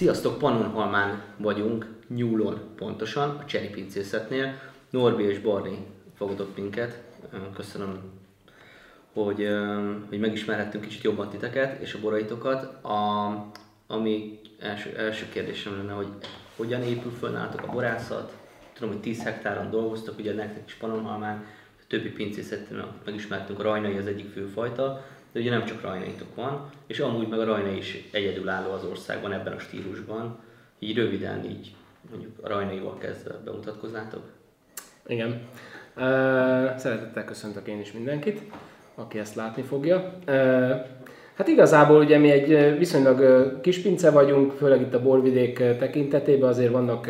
Sziasztok, Pannonhalmán vagyunk, Nyúlon pontosan, a Cseri pincészetnél. Norbi és Barni fogadott minket. Köszönöm, hogy, hogy megismerhettünk kicsit jobban titeket és a boraitokat. A, ami első, első kérdésem lenne, hogy hogyan épül föl nálatok a borászat? Tudom, hogy 10 hektáron dolgoztok, ugye nektek is Pannonhalmán, a többi pincészetnél megismertünk, a rajnai az egyik fő fajta, de ugye nem csak rajnaitok van, és amúgy meg a rajnai is egyedülálló az országban ebben a stílusban. Így röviden, így mondjuk a rajnaival kezdve bemutatkoznátok? Igen. Szeretettel köszöntök én is mindenkit, aki ezt látni fogja. Hát igazából ugye mi egy viszonylag kis pince vagyunk, főleg itt a borvidék tekintetében azért vannak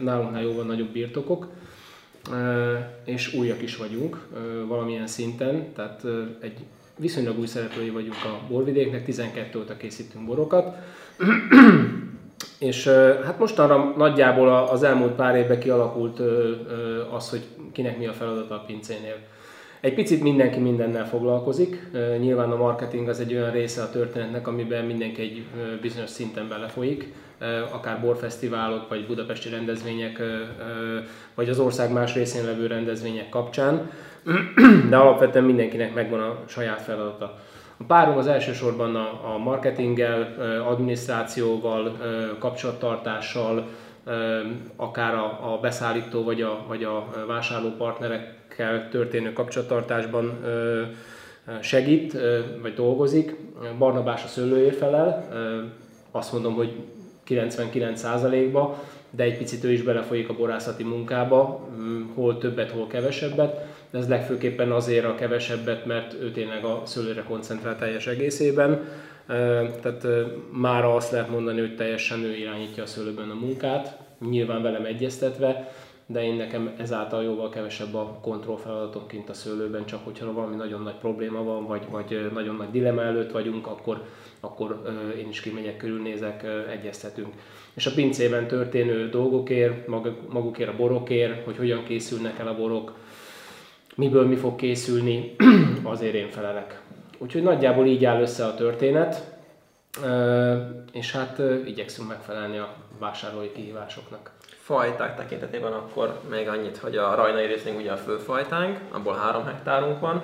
nálunknál jóval nagyobb birtokok, és újak is vagyunk valamilyen szinten, tehát egy viszonylag új szereplői vagyunk a borvidéknek, 12 óta készítünk borokat. És hát mostanra nagyjából az elmúlt pár évben kialakult az, hogy kinek mi a feladata a pincénél. Egy picit mindenki mindennel foglalkozik. Nyilván a marketing az egy olyan része a történetnek, amiben mindenki egy bizonyos szinten belefolyik, akár borfesztiválok, vagy budapesti rendezvények, vagy az ország más részén levő rendezvények kapcsán de alapvetően mindenkinek megvan a saját feladata. A párom az elsősorban a, marketinggel, adminisztrációval, kapcsolattartással, akár a, a beszállító vagy a, vagy a vásárló partnerekkel történő kapcsolattartásban segít, vagy dolgozik. Barnabás a szőlőért felel, azt mondom, hogy 99%-ba, de egy picit ő is belefolyik a borászati munkába, hol többet, hol kevesebbet de ez legfőképpen azért a kevesebbet, mert ő tényleg a szőlőre koncentrál teljes egészében. Tehát már azt lehet mondani, hogy teljesen ő irányítja a szőlőben a munkát, nyilván velem egyeztetve, de én nekem ezáltal jóval kevesebb a kontrollfeladatom kint a szőlőben, csak hogyha valami nagyon nagy probléma van, vagy, vagy nagyon nagy dilema előtt vagyunk, akkor, akkor én is kimegyek, körülnézek, egyeztetünk. És a pincében történő dolgokért, magukért a borokért, hogy hogyan készülnek el a borok, miből mi fog készülni, azért én felelek. Úgyhogy nagyjából így áll össze a történet, és hát igyekszünk megfelelni a vásárlói kihívásoknak. Fajták tekintetében akkor még annyit, hogy a rajnai részünk ugye a főfajtánk, abból három hektárunk van,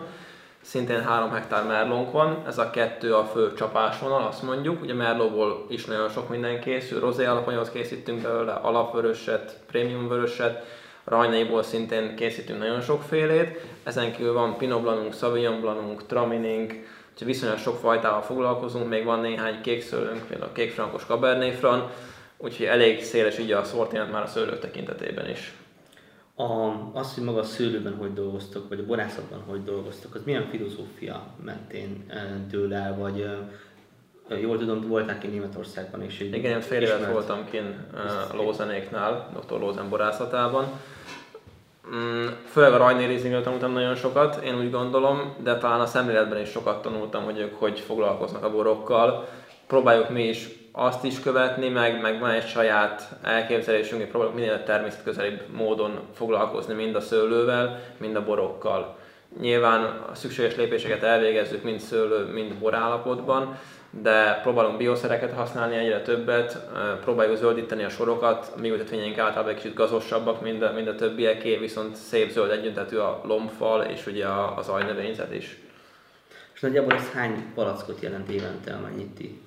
szintén 3 hektár merlónk van, ez a kettő a fő csapásvonal, azt mondjuk. Ugye merlóból is nagyon sok minden készül, rozé alapanyaghoz készítünk belőle, alapvöröset, prémium vöröset, Rajnaiból szintén készítünk nagyon sokfélét, ezen kívül van Pinot Blancunk, Sauvignon Blancunk, Traminink, úgyhogy viszonylag sok fajtával foglalkozunk, még van néhány kékszőlőnk, például a kékfrankos Cabernet Franc, úgyhogy elég széles így a szortiment már a szőlők tekintetében is. A, az, hogy maga a szőlőben hogy dolgoztok, vagy a borászatban hogy dolgoztok, az milyen filozófia mentén dől el, vagy jól tudom, voltál ki Németországban is. Igen, én fél évet voltam kint Lózenéknál, dr. Lózen borászatában. Mm, főleg a Rajné Riesingről tanultam nagyon sokat, én úgy gondolom, de talán a szemléletben is sokat tanultam, hogy ők hogy foglalkoznak a borokkal. Próbáljuk mi is azt is követni, meg, meg van egy saját elképzelésünk, hogy próbáljuk minél természetközelibb módon foglalkozni mind a szőlővel, mind a borokkal. Nyilván a szükséges lépéseket elvégezzük mind szőlő, mind borállapotban, de próbálunk bioszereket használni egyre többet, próbáljuk zöldíteni a sorokat, a mi ültetvényeink általában egy kicsit gazosabbak, mint a, mint a többieké, viszont szép zöld együttetű a lombfal és ugye az ajnövényzet is. És nagyjából ez hány palackot jelent évente, amennyit ti?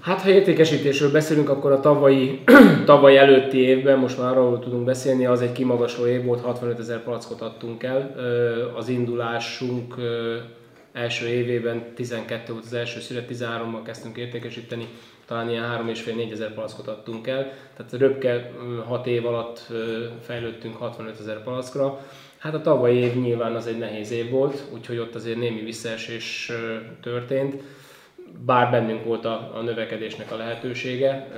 Hát ha értékesítésről beszélünk, akkor a tavalyi, tavaly előtti évben, most már arról tudunk beszélni, az egy kimagasló év volt, 65 ezer palackot adtunk el. Az indulásunk első évében 12 volt az első szület, 13-mal kezdtünk értékesíteni, talán ilyen 3,5-4 ezer palackot adtunk el, tehát röpke 6 év alatt fejlődtünk 65 ezer palackra. Hát a tavalyi év nyilván az egy nehéz év volt, úgyhogy ott azért némi visszaesés történt, bár bennünk volt a, a növekedésnek a lehetősége,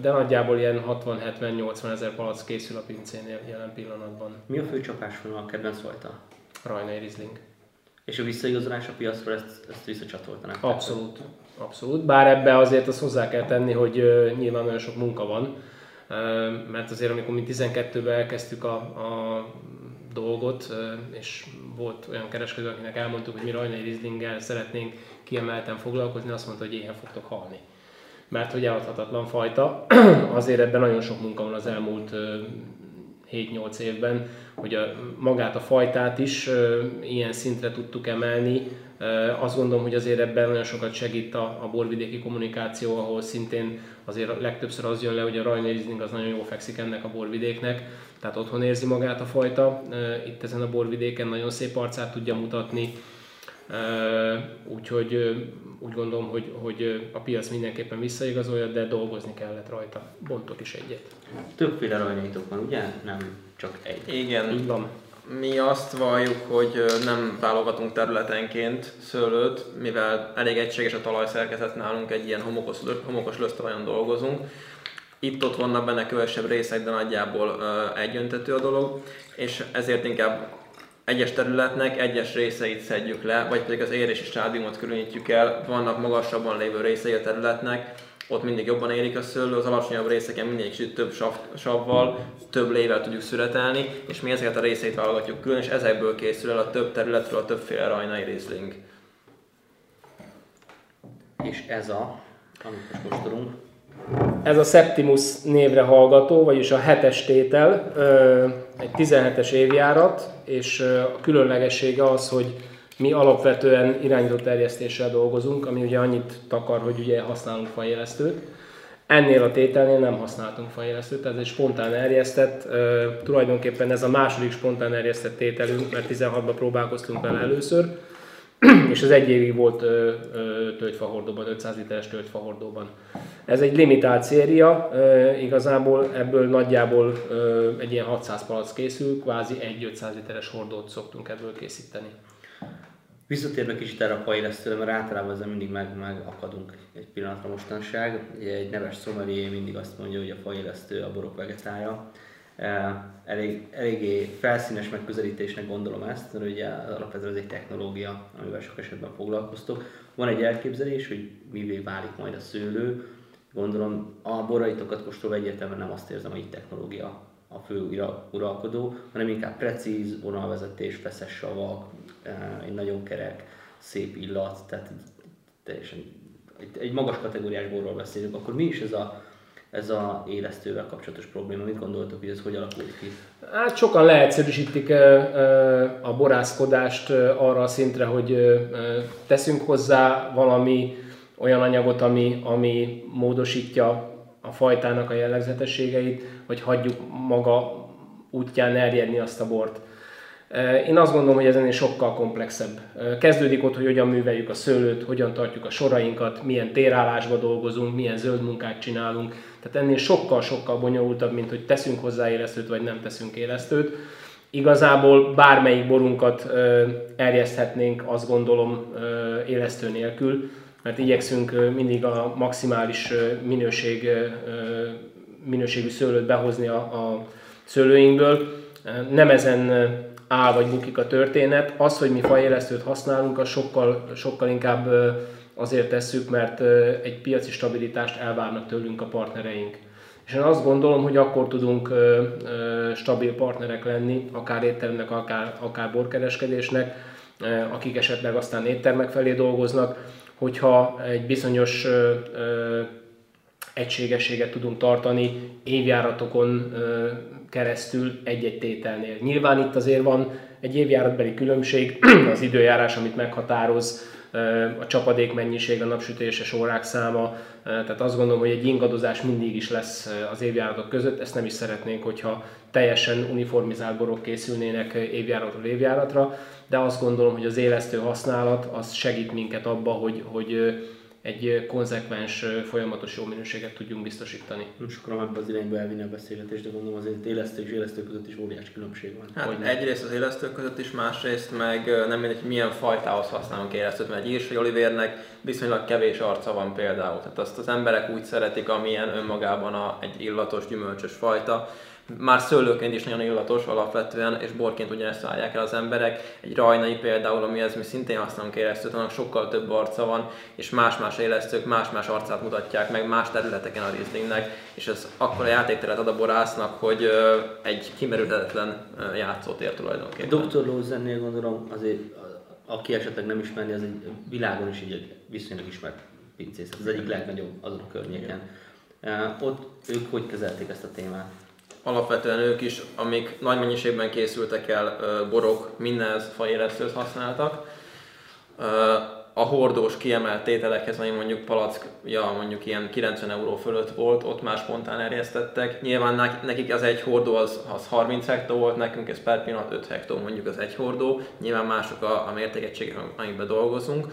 de nagyjából ilyen 60-70-80 ezer palack készül a pincénél jelen pillanatban. Mi a fő csapásvonal a kedvenc volta? Rajnai Riesling. És a visszaigazolás a piacra ezt, ezt visszacsatoltanak? Abszolút. Abszolút. Bár ebbe azért azt hozzá kell tenni, hogy uh, nyilván nagyon sok munka van, uh, mert azért amikor mi 12-ben elkezdtük a, a dolgot, uh, és volt olyan kereskedő, akinek elmondtuk, hogy mi Rajnai Rieslinggel szeretnénk kiemelten foglalkozni, azt mondta, hogy éhen fogtok halni. mert hogy eladhatatlan fajta. Azért ebben nagyon sok munka van az elmúlt 7-8 évben, hogy a, magát a fajtát is ilyen szintre tudtuk emelni. Azt gondolom, hogy azért ebben nagyon sokat segít a, a borvidéki kommunikáció, ahol szintén azért legtöbbször az jön le, hogy a Rajna az nagyon jól fekszik ennek a borvidéknek, tehát otthon érzi magát a fajta. Itt ezen a borvidéken nagyon szép arcát tudja mutatni, úgyhogy úgy gondolom, hogy, hogy a piac mindenképpen visszaigazolja, de dolgozni kellett rajta. Bontok is egyet. Többféle rajnaitok van, ugye? Nem csak egy. Igen. Így van. Mi azt valljuk, hogy nem válogatunk területenként szőlőt, mivel elég egységes a talajszerkezet nálunk, egy ilyen homokos, homokos lösztalajon dolgozunk. Itt-ott vannak benne kövesebb részek, de nagyjából egyöntető a dolog, és ezért inkább egyes területnek egyes részeit szedjük le, vagy pedig az érési stádiumot különítjük el, vannak magasabban lévő részei a területnek, ott mindig jobban érik a szőlő, az alacsonyabb részeken mindig kicsit több sav, savval, több lével tudjuk szüretelni, és mi ezeket a részeit válogatjuk külön, és ezekből készül el a több területről a többféle rajnai részling. És ez a, amit most ez a Septimus névre hallgató, vagyis a hetes tétel, egy 17-es évjárat, és a különlegessége az, hogy mi alapvetően irányított terjesztéssel dolgozunk, ami ugye annyit takar, hogy ugye használunk fajélesztőt. Ennél a tételnél nem használtunk fajélesztőt, ez egy spontán erjesztett, tulajdonképpen ez a második spontán erjesztett tételünk, mert 16-ban próbálkoztunk vele először, és az egy évig volt tölgyfahordóban, 500 literes tölgyfahordóban. Ez egy limitált széria, igazából ebből nagyjából egy ilyen 600 palac készül, kvázi egy 500 literes hordót szoktunk ebből készíteni. Visszatérve kicsit erre a fejlesztőre, mert általában ezzel mindig meg, megakadunk egy pillanatra mostanság. egy neves szomelié mindig azt mondja, hogy a fejlesztő a borok vegetája elég, eléggé felszínes megközelítésnek gondolom ezt, mert ugye alapvetően ez egy technológia, amivel sok esetben foglalkoztok. Van egy elképzelés, hogy mivé válik majd a szőlő. Gondolom a boraitokat kóstolva egyértelműen nem azt érzem, hogy itt technológia a fő uralkodó, hanem inkább precíz vonalvezetés, feszes savak, egy nagyon kerek, szép illat, tehát teljesen egy, egy magas kategóriás borról beszélünk, akkor mi is ez a ez a élesztővel kapcsolatos probléma? Mit gondoltok, hogy ez hogy alakult ki? Hát sokan leegyszerűsítik a borászkodást arra a szintre, hogy teszünk hozzá valami olyan anyagot, ami, ami módosítja a fajtának a jellegzetességeit, vagy hagyjuk maga útján erjedni azt a bort. Én azt gondolom, hogy ez ennél sokkal komplexebb. Kezdődik ott, hogy hogyan műveljük a szőlőt, hogyan tartjuk a sorainkat, milyen térállásba dolgozunk, milyen zöld munkát csinálunk. Tehát ennél sokkal-sokkal bonyolultabb, mint hogy teszünk hozzá élesztőt, vagy nem teszünk élesztőt. Igazából bármelyik borunkat erjeszthetnénk, azt gondolom, élesztő nélkül, mert igyekszünk mindig a maximális minőség, minőségű szőlőt behozni a, a szőlőinkből. Nem ezen áll vagy bukik a történet. Az, hogy mi fajélesztőt használunk, az sokkal, sokkal inkább azért tesszük, mert egy piaci stabilitást elvárnak tőlünk a partnereink. És én azt gondolom, hogy akkor tudunk stabil partnerek lenni, akár étteremnek, akár, akár borkereskedésnek, akik esetleg aztán éttermek felé dolgoznak, hogyha egy bizonyos egységességet tudunk tartani évjáratokon keresztül egy-egy tételnél. Nyilván itt azért van egy évjáratbeli különbség, az időjárás, amit meghatároz, a csapadék mennyiség, a napsütéses órák száma, tehát azt gondolom, hogy egy ingadozás mindig is lesz az évjáratok között, ezt nem is szeretnénk, hogyha teljesen uniformizált borok készülnének évjáratról évjáratra, de azt gondolom, hogy az élesztő használat az segít minket abba, hogy, hogy egy konzekvens, folyamatos jó minőséget tudjunk biztosítani. Most akarom ebbe az irányba elvinni a beszélgetést, de gondolom azért élesztő és élesztő között is óriási különbség van. Hát hogy egyrészt az élesztő között is, másrészt meg nem mindegy, hogy milyen fajtához használunk élesztőt, mert egy írsai olivérnek viszonylag kevés arca van például. Tehát azt az emberek úgy szeretik, amilyen önmagában a, egy illatos, gyümölcsös fajta már szőlőként is nagyon illatos alapvetően, és borként ugyanezt állják el az emberek. Egy rajnai például, amihez mi szintén használunk élesztőt, annak sokkal több arca van, és más-más élesztők más-más arcát mutatják meg más területeken a Rieslingnek, és ez akkor a játékteret ad a borásznak, hogy egy kimerülhetetlen játszótér tulajdonképpen. Dr. Lózennél gondolom azért, aki esetleg nem ismerni, az egy világon is egy viszonylag ismert pincészet, az egyik legnagyobb azon a környéken. Ott ők hogy kezelték ezt a témát? Alapvetően ők is, amik nagy mennyiségben készültek el, borok, mindenhez fajéresztőt használtak a hordós kiemelt tételekhez, ami mondjuk palackja mondjuk ilyen 90 euró fölött volt, ott már spontán erjesztettek. Nyilván nekik az egy hordó az, az 30 hektó volt, nekünk ez per pillanat 5 hektó mondjuk az egy hordó. Nyilván mások a, a mértékegységek, amikben dolgozunk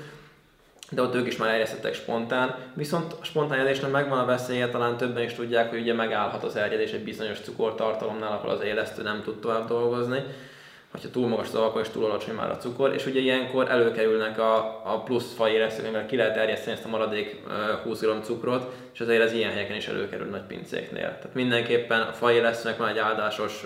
de ott ők is már erjesztettek spontán, viszont a spontán erjedésnek megvan a veszélye, talán többen is tudják, hogy ugye megállhat az erjedés egy bizonyos cukortartalomnál, ahol az élesztő nem tud tovább dolgozni hogyha túl magas az alkohol és túl alacsony már a cukor, és ugye ilyenkor előkerülnek a, a plusz fajéresztők, mert ki lehet terjeszteni ezt a maradék 20 g cukrot, és azért ez ilyen helyeken is előkerül nagy pincéknél. Tehát mindenképpen a fajéresztőnek van egy áldásos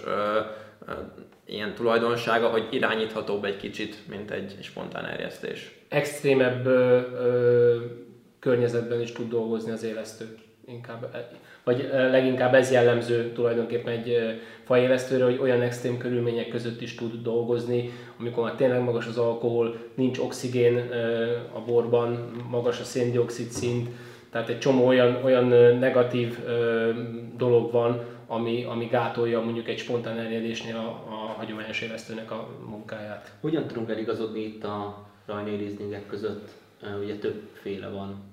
ilyen tulajdonsága, hogy irányíthatóbb egy kicsit, mint egy, spontán erjesztés. Extrémebb ö, ö, környezetben is tud dolgozni az élesztő. Inkább vagy leginkább ez jellemző tulajdonképpen egy fajélesztőre, hogy olyan extrém körülmények között is tud dolgozni, amikor már tényleg magas az alkohol, nincs oxigén a borban, magas a széndiokszid szint, tehát egy csomó olyan, olyan negatív dolog van, ami, ami gátolja mondjuk egy spontán erjedésnél a, a hagyományos élesztőnek a munkáját. Hogyan tudunk eligazodni itt a Rajné között? Ugye többféle van.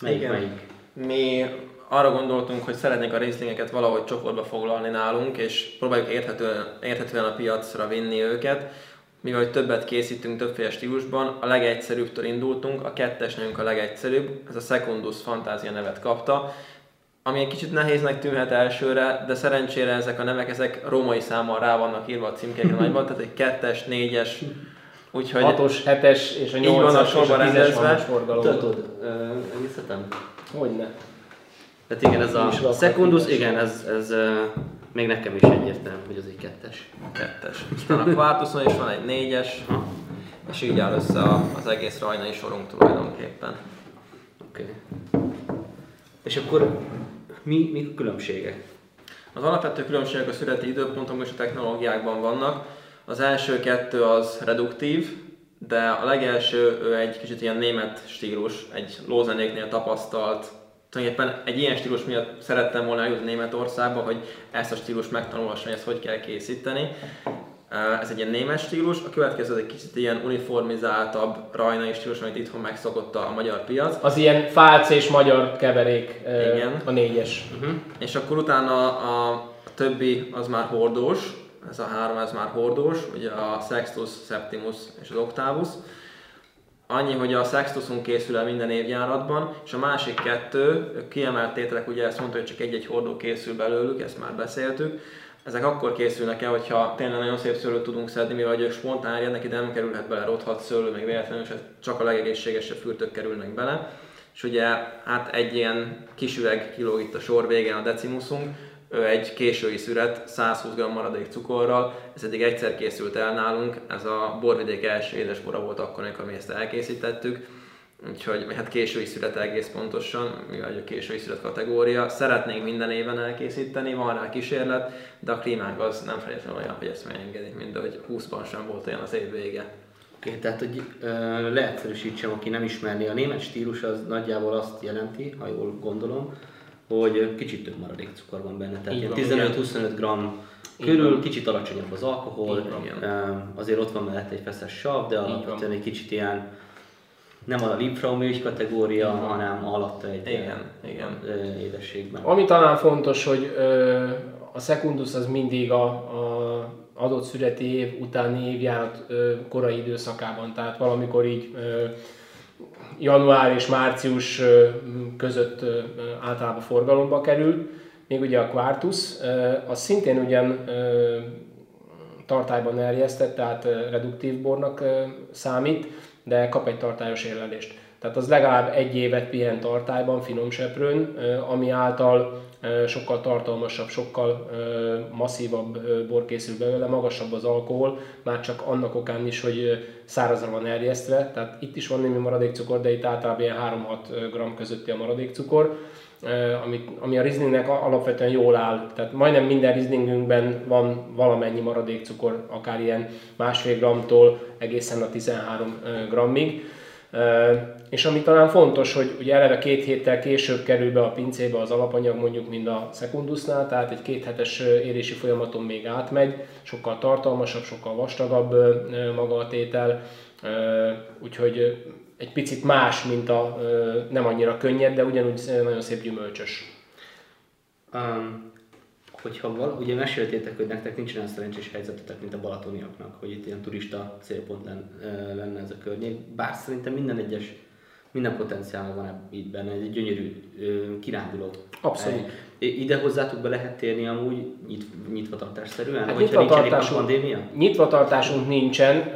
Melyik, Igen. melyik? Mi arra gondoltunk, hogy szeretnénk a részlényeket valahogy csoportba foglalni nálunk, és próbáljuk érthetően, érthetően a piacra vinni őket. Mivel hogy többet készítünk többféle stílusban, a legegyszerűbbtől indultunk, a kettes nekünk a legegyszerűbb, ez a Secundus Fantázia nevet kapta, ami egy kicsit nehéznek tűnhet elsőre, de szerencsére ezek a nevek, ezek római számmal rá vannak írva a címkékre nagyban, tehát egy kettes, négyes, úgyhogy... Hatos, hetes és a nyolcas és a tízes van a forgalom. Tudod, uh, Hogyne. Tehát igen, ez a Secundus, igen, ez, ez még nekem is egyértelmű, hogy az egy kettes. Kettes. Aztán a Quartuson is van egy négyes, ha. és így áll össze az egész rajnai sorunk tulajdonképpen. Oké. Okay. És akkor mi, mi a különbségek? Az alapvető különbségek a születi időpontok és a technológiákban vannak. Az első kettő az reduktív, de a legelső egy kicsit ilyen német stílus, egy lózenéknél tapasztalt tulajdonképpen egy ilyen stílus miatt szerettem volna eljutni Németországba, hogy ezt a stílus megtanulhassam, hogy ezt hogy kell készíteni. Ez egy ilyen német stílus, a következő egy kicsit ilyen uniformizáltabb rajnai stílus, amit itthon megszokott a magyar piac. Az ilyen fálc és magyar keverék, Igen. a négyes. Uh-huh. És akkor utána a, a többi az már hordós, ez a három ez már hordós, ugye a Sextus, Septimus és az Octavus annyi, hogy a Sextuson készül el minden évjáratban, és a másik kettő, kiemelt tételek, ugye ezt mondta, hogy csak egy-egy hordó készül belőlük, ezt már beszéltük, ezek akkor készülnek el, hogyha tényleg nagyon szép szőlőt tudunk szedni, mivel ők spontán erednek, ide nem kerülhet bele rothat szőlő, még véletlenül, és csak a legegészségesebb fürtök kerülnek bele. És ugye hát egy ilyen kis üveg kilóg itt a sor végén a decimuszunk, egy késői szüret 120 g maradék cukorral, ez eddig egyszer készült el nálunk, ez a borvidék első édesbora volt akkor, amikor mi ezt elkészítettük, úgyhogy hát késői szület egész pontosan, mivel a késői szület kategória. Szeretnénk minden éven elkészíteni, van rá kísérlet, de a klímánk az nem feltétlenül olyan, hogy ezt megengedik, mint ahogy 20-ban sem volt olyan az év vége. Oké, okay, tehát hogy ö, leegyszerűsítsem, aki nem ismerné, a német stílus az nagyjából azt jelenti, ha jól gondolom, hogy kicsit több maradék cukor van benne, tehát 15-25 g körül, van. kicsit alacsonyabb az alkohol, azért ott van mellett egy feszes sav, de alapvetően egy kicsit ilyen nem a Liebfraumilch kategória, igen. hanem alatta egy igen, igen. édességben. Ami talán fontos, hogy a Secundus az mindig a, a adott születi év utáni évjárat korai időszakában, tehát valamikor így január és március között általában forgalomba kerül. Még ugye a Quartus, az szintén ugyan tartályban erjesztett, tehát reduktív bornak számít, de kap egy tartályos érlelést. Tehát az legalább egy évet pihen tartályban, finom seprőn, ami által sokkal tartalmasabb, sokkal masszívabb bor készül belőle, magasabb az alkohol, már csak annak okán is, hogy szárazra van erjesztve, tehát itt is van némi maradékcukor, de itt általában ilyen 3-6 g közötti a maradékcukor, ami, ami a Rieslingnek alapvetően jól áll. Tehát majdnem minden Rieslingünkben van valamennyi maradékcukor, akár ilyen másfél gramtól egészen a 13 grammig És ami talán fontos, hogy ugye eleve két héttel később kerül be a pincébe az alapanyag mondjuk, mint a Secundusnál, tehát egy kéthetes érési folyamaton még átmegy, sokkal tartalmasabb, sokkal vastagabb maga a tétel, úgyhogy egy picit más, mint a nem annyira könnyed, de ugyanúgy nagyon szép gyümölcsös. Um, hogyha val, ugye meséltétek, hogy nektek nincs olyan szerencsés helyzetetek, mint a balatoniaknak, hogy itt ilyen turista célpont lenne ez a környék, bár szerintem minden egyes minden potenciál van itt benne, egy gyönyörű kiránduló. Abszolút. Ide hozzátok be lehet térni amúgy nyit, nyitvatartásszerűen, hát hogyha nincsen pandémia? Nyitvatartásunk nincsen,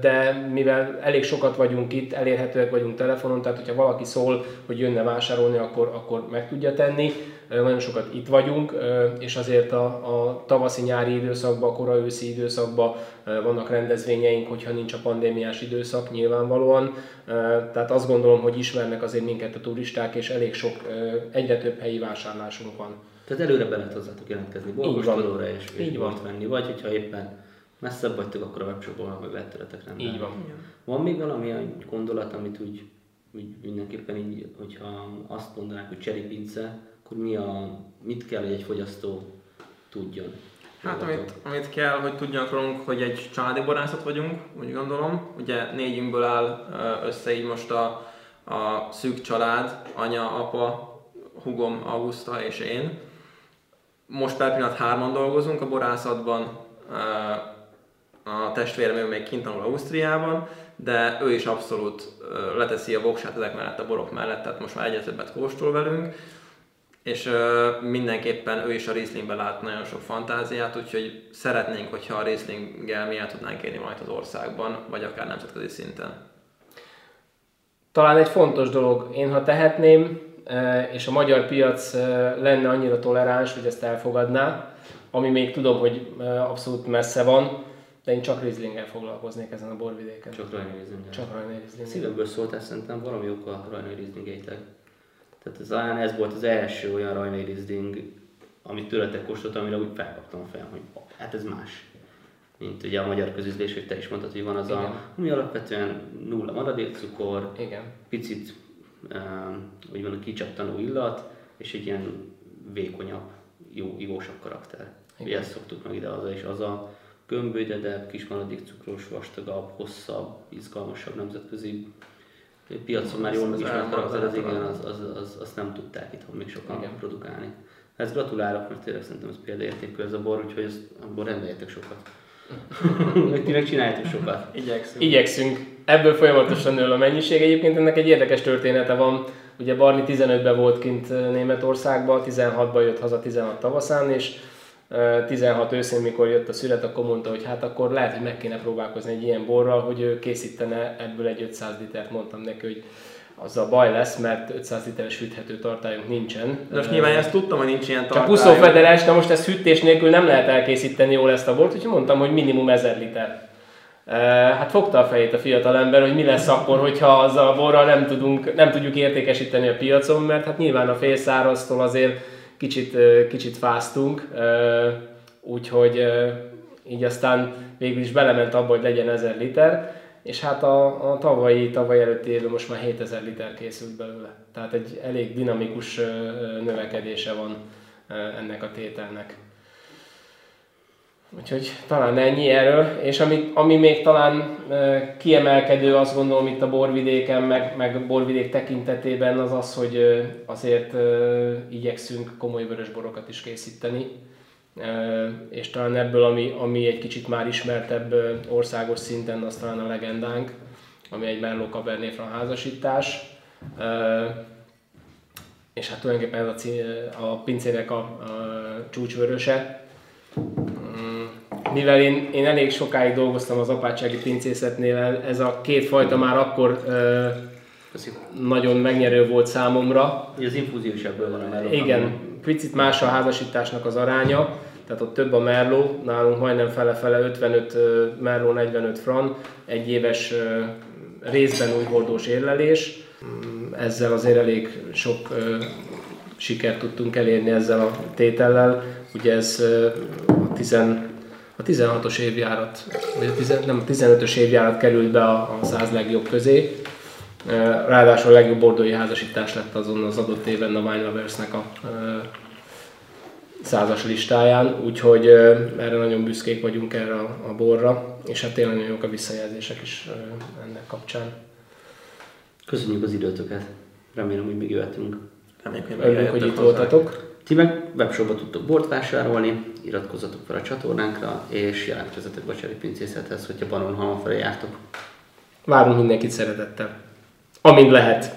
de mivel elég sokat vagyunk itt, elérhetőek vagyunk telefonon, tehát hogyha valaki szól, hogy jönne vásárolni, akkor, akkor meg tudja tenni. Nagyon sokat itt vagyunk, és azért a, a tavaszi-nyári időszakban, a kora őszi időszakban vannak rendezvényeink, hogyha nincs a pandémiás időszak nyilvánvalóan. Tehát azt gondolom, hogy ismernek azért minket a turisták, és elég sok, egyre több helyi vásárlásunk van. Tehát előre be lehet hozzátok jelentkezni, borkostolóra és, és Így van. venni, vagy hogyha éppen messzebb vagytok, akkor a webshopból meg lehet tőletek rendelni. Így van. Van még valami gondolat, amit úgy, úgy mindenképpen így, hogyha azt mondanák, hogy cseripince, akkor mi a, mit kell, hogy egy fogyasztó tudjon? Hát amit, amit kell, hogy tudjanak rólunk, hogy egy családi borászat vagyunk, úgy gondolom. Ugye négyünkből áll össze így most a, a szűk család, anya, apa, hugom, Augusta és én. Most per pillanat hárman dolgozunk a borászatban, a testvérem még kint tanul Ausztriában, de ő is abszolút leteszi a voksát ezek mellett a borok mellett, tehát most már egyre többet kóstol velünk és uh, mindenképpen ő is a Rieslingben lát nagyon sok fantáziát, úgyhogy szeretnénk, hogyha a Rieslinggel miért tudnánk élni majd az országban, vagy akár nemzetközi szinten. Talán egy fontos dolog, én ha tehetném, és a magyar piac lenne annyira toleráns, hogy ezt elfogadná, ami még tudom, hogy abszolút messze van, de én csak Rieslinggel foglalkoznék ezen a borvidéken. Csak Rajnai Rieslinggel. Csak Rajnai Rieslinggel. Szívemből szólt ezt szerintem valami oka a Rajnai Rieslinggeitek. Tehát ez, ez volt az első olyan rajnai Riesling, amit tőletek kóstoltam, amire úgy felkaptam a fejem, hogy hát ez más. Mint ugye a magyar közüzlés, hogy te is mondtad, hogy van az Igen. a, ami alapvetően nulla maradékcukor, Igen. picit úgy van a kicsaptanó illat, és egy ilyen vékonyabb, jó, ivósabb karakter. Igen. Ezt szoktuk meg ide az és az a gömbölyedebb, kis maradékcukros, vastagabb, hosszabb, izgalmasabb nemzetközi piacon már jól megismert karakter, az igen, az, az, az, azt nem tudták itthon még sokan igen. produkálni. Ezt gratulálok, mert tényleg szerintem ez példaértékű ez a bor, úgyhogy ezt, abból rendeljetek sokat. Ti meg csináljátok sokat. Igyekszünk. Igyekszünk. Ebből folyamatosan nő a mennyiség. Egyébként ennek egy érdekes története van. Ugye Barni 15-ben volt kint Németországban, 16-ban jött haza 16 tavaszán, és 16 őszén, mikor jött a szület, akkor mondta, hogy hát akkor lehet, hogy meg kéne próbálkozni egy ilyen borral, hogy ő készítene ebből egy 500 litert. Mondtam neki, hogy az a baj lesz, mert 500 literes hűthető tartályunk nincsen. De most nyilván ezt tudtam, hogy nincs ilyen tartály. Csak puszófederes, de most ezt hűtés nélkül nem lehet elkészíteni jól ezt a bort, úgyhogy mondtam, hogy minimum 1000 liter. Hát fogta a fejét a fiatalember, hogy mi lesz akkor, hogyha azzal a borral nem, tudunk, nem tudjuk értékesíteni a piacon, mert hát nyilván a félszáraztól azért kicsit, kicsit fáztunk, úgyhogy így aztán végül is belement abba, hogy legyen 1000 liter, és hát a, a tavalyi, tavaly előtti évben most már 7000 liter készült belőle. Tehát egy elég dinamikus növekedése van ennek a tételnek. Úgyhogy talán ennyi erről, és ami, ami még talán kiemelkedő, azt gondolom itt a borvidéken, meg, meg borvidék tekintetében az az, hogy azért e, igyekszünk komoly vörösborokat is készíteni, és talán ebből, ami, ami egy kicsit már ismertebb országos szinten, az talán a legendánk, ami egy Merlot Cabernet Franc házasítás. És hát tulajdonképpen ez a, a pincének a, a csúcsvöröse, mivel én, én elég sokáig dolgoztam az apátsági pincészetnél, ez a két fajta már akkor ö, nagyon megnyerő volt számomra. az infúzió is ebből van a merló. Igen, picit más a házasításnak az aránya, tehát ott több a merló, nálunk majdnem fele-fele 55 merló, 45 fran, egy éves részben új hordós érlelés. Mm, ezzel azért elég sok sikert tudtunk elérni ezzel a tétellel. Ugye ez a 10 a 16-os évjárat, vagy a 10, nem, a 15-ös évjárat került be a, a 100 legjobb közé. Ráadásul a legjobb bordói házasítás lett azon az adott éven a Wine Loversnek a százas listáján, úgyhogy erre nagyon büszkék vagyunk erre a, a borra, és hát tényleg nagyon jók a visszajelzések is ennek kapcsán. Köszönjük az időtöket. Remélem, hogy még jöhetünk. Reméljük, hogy itt voltatok. Ti meg webshopba tudtok bort vásárolni, iratkozzatok fel a csatornánkra, és jelentkezzetek a Cseri Pincészethez, hogyha Baron felé jártok. Várunk mindenkit szeretettel. Amint lehet.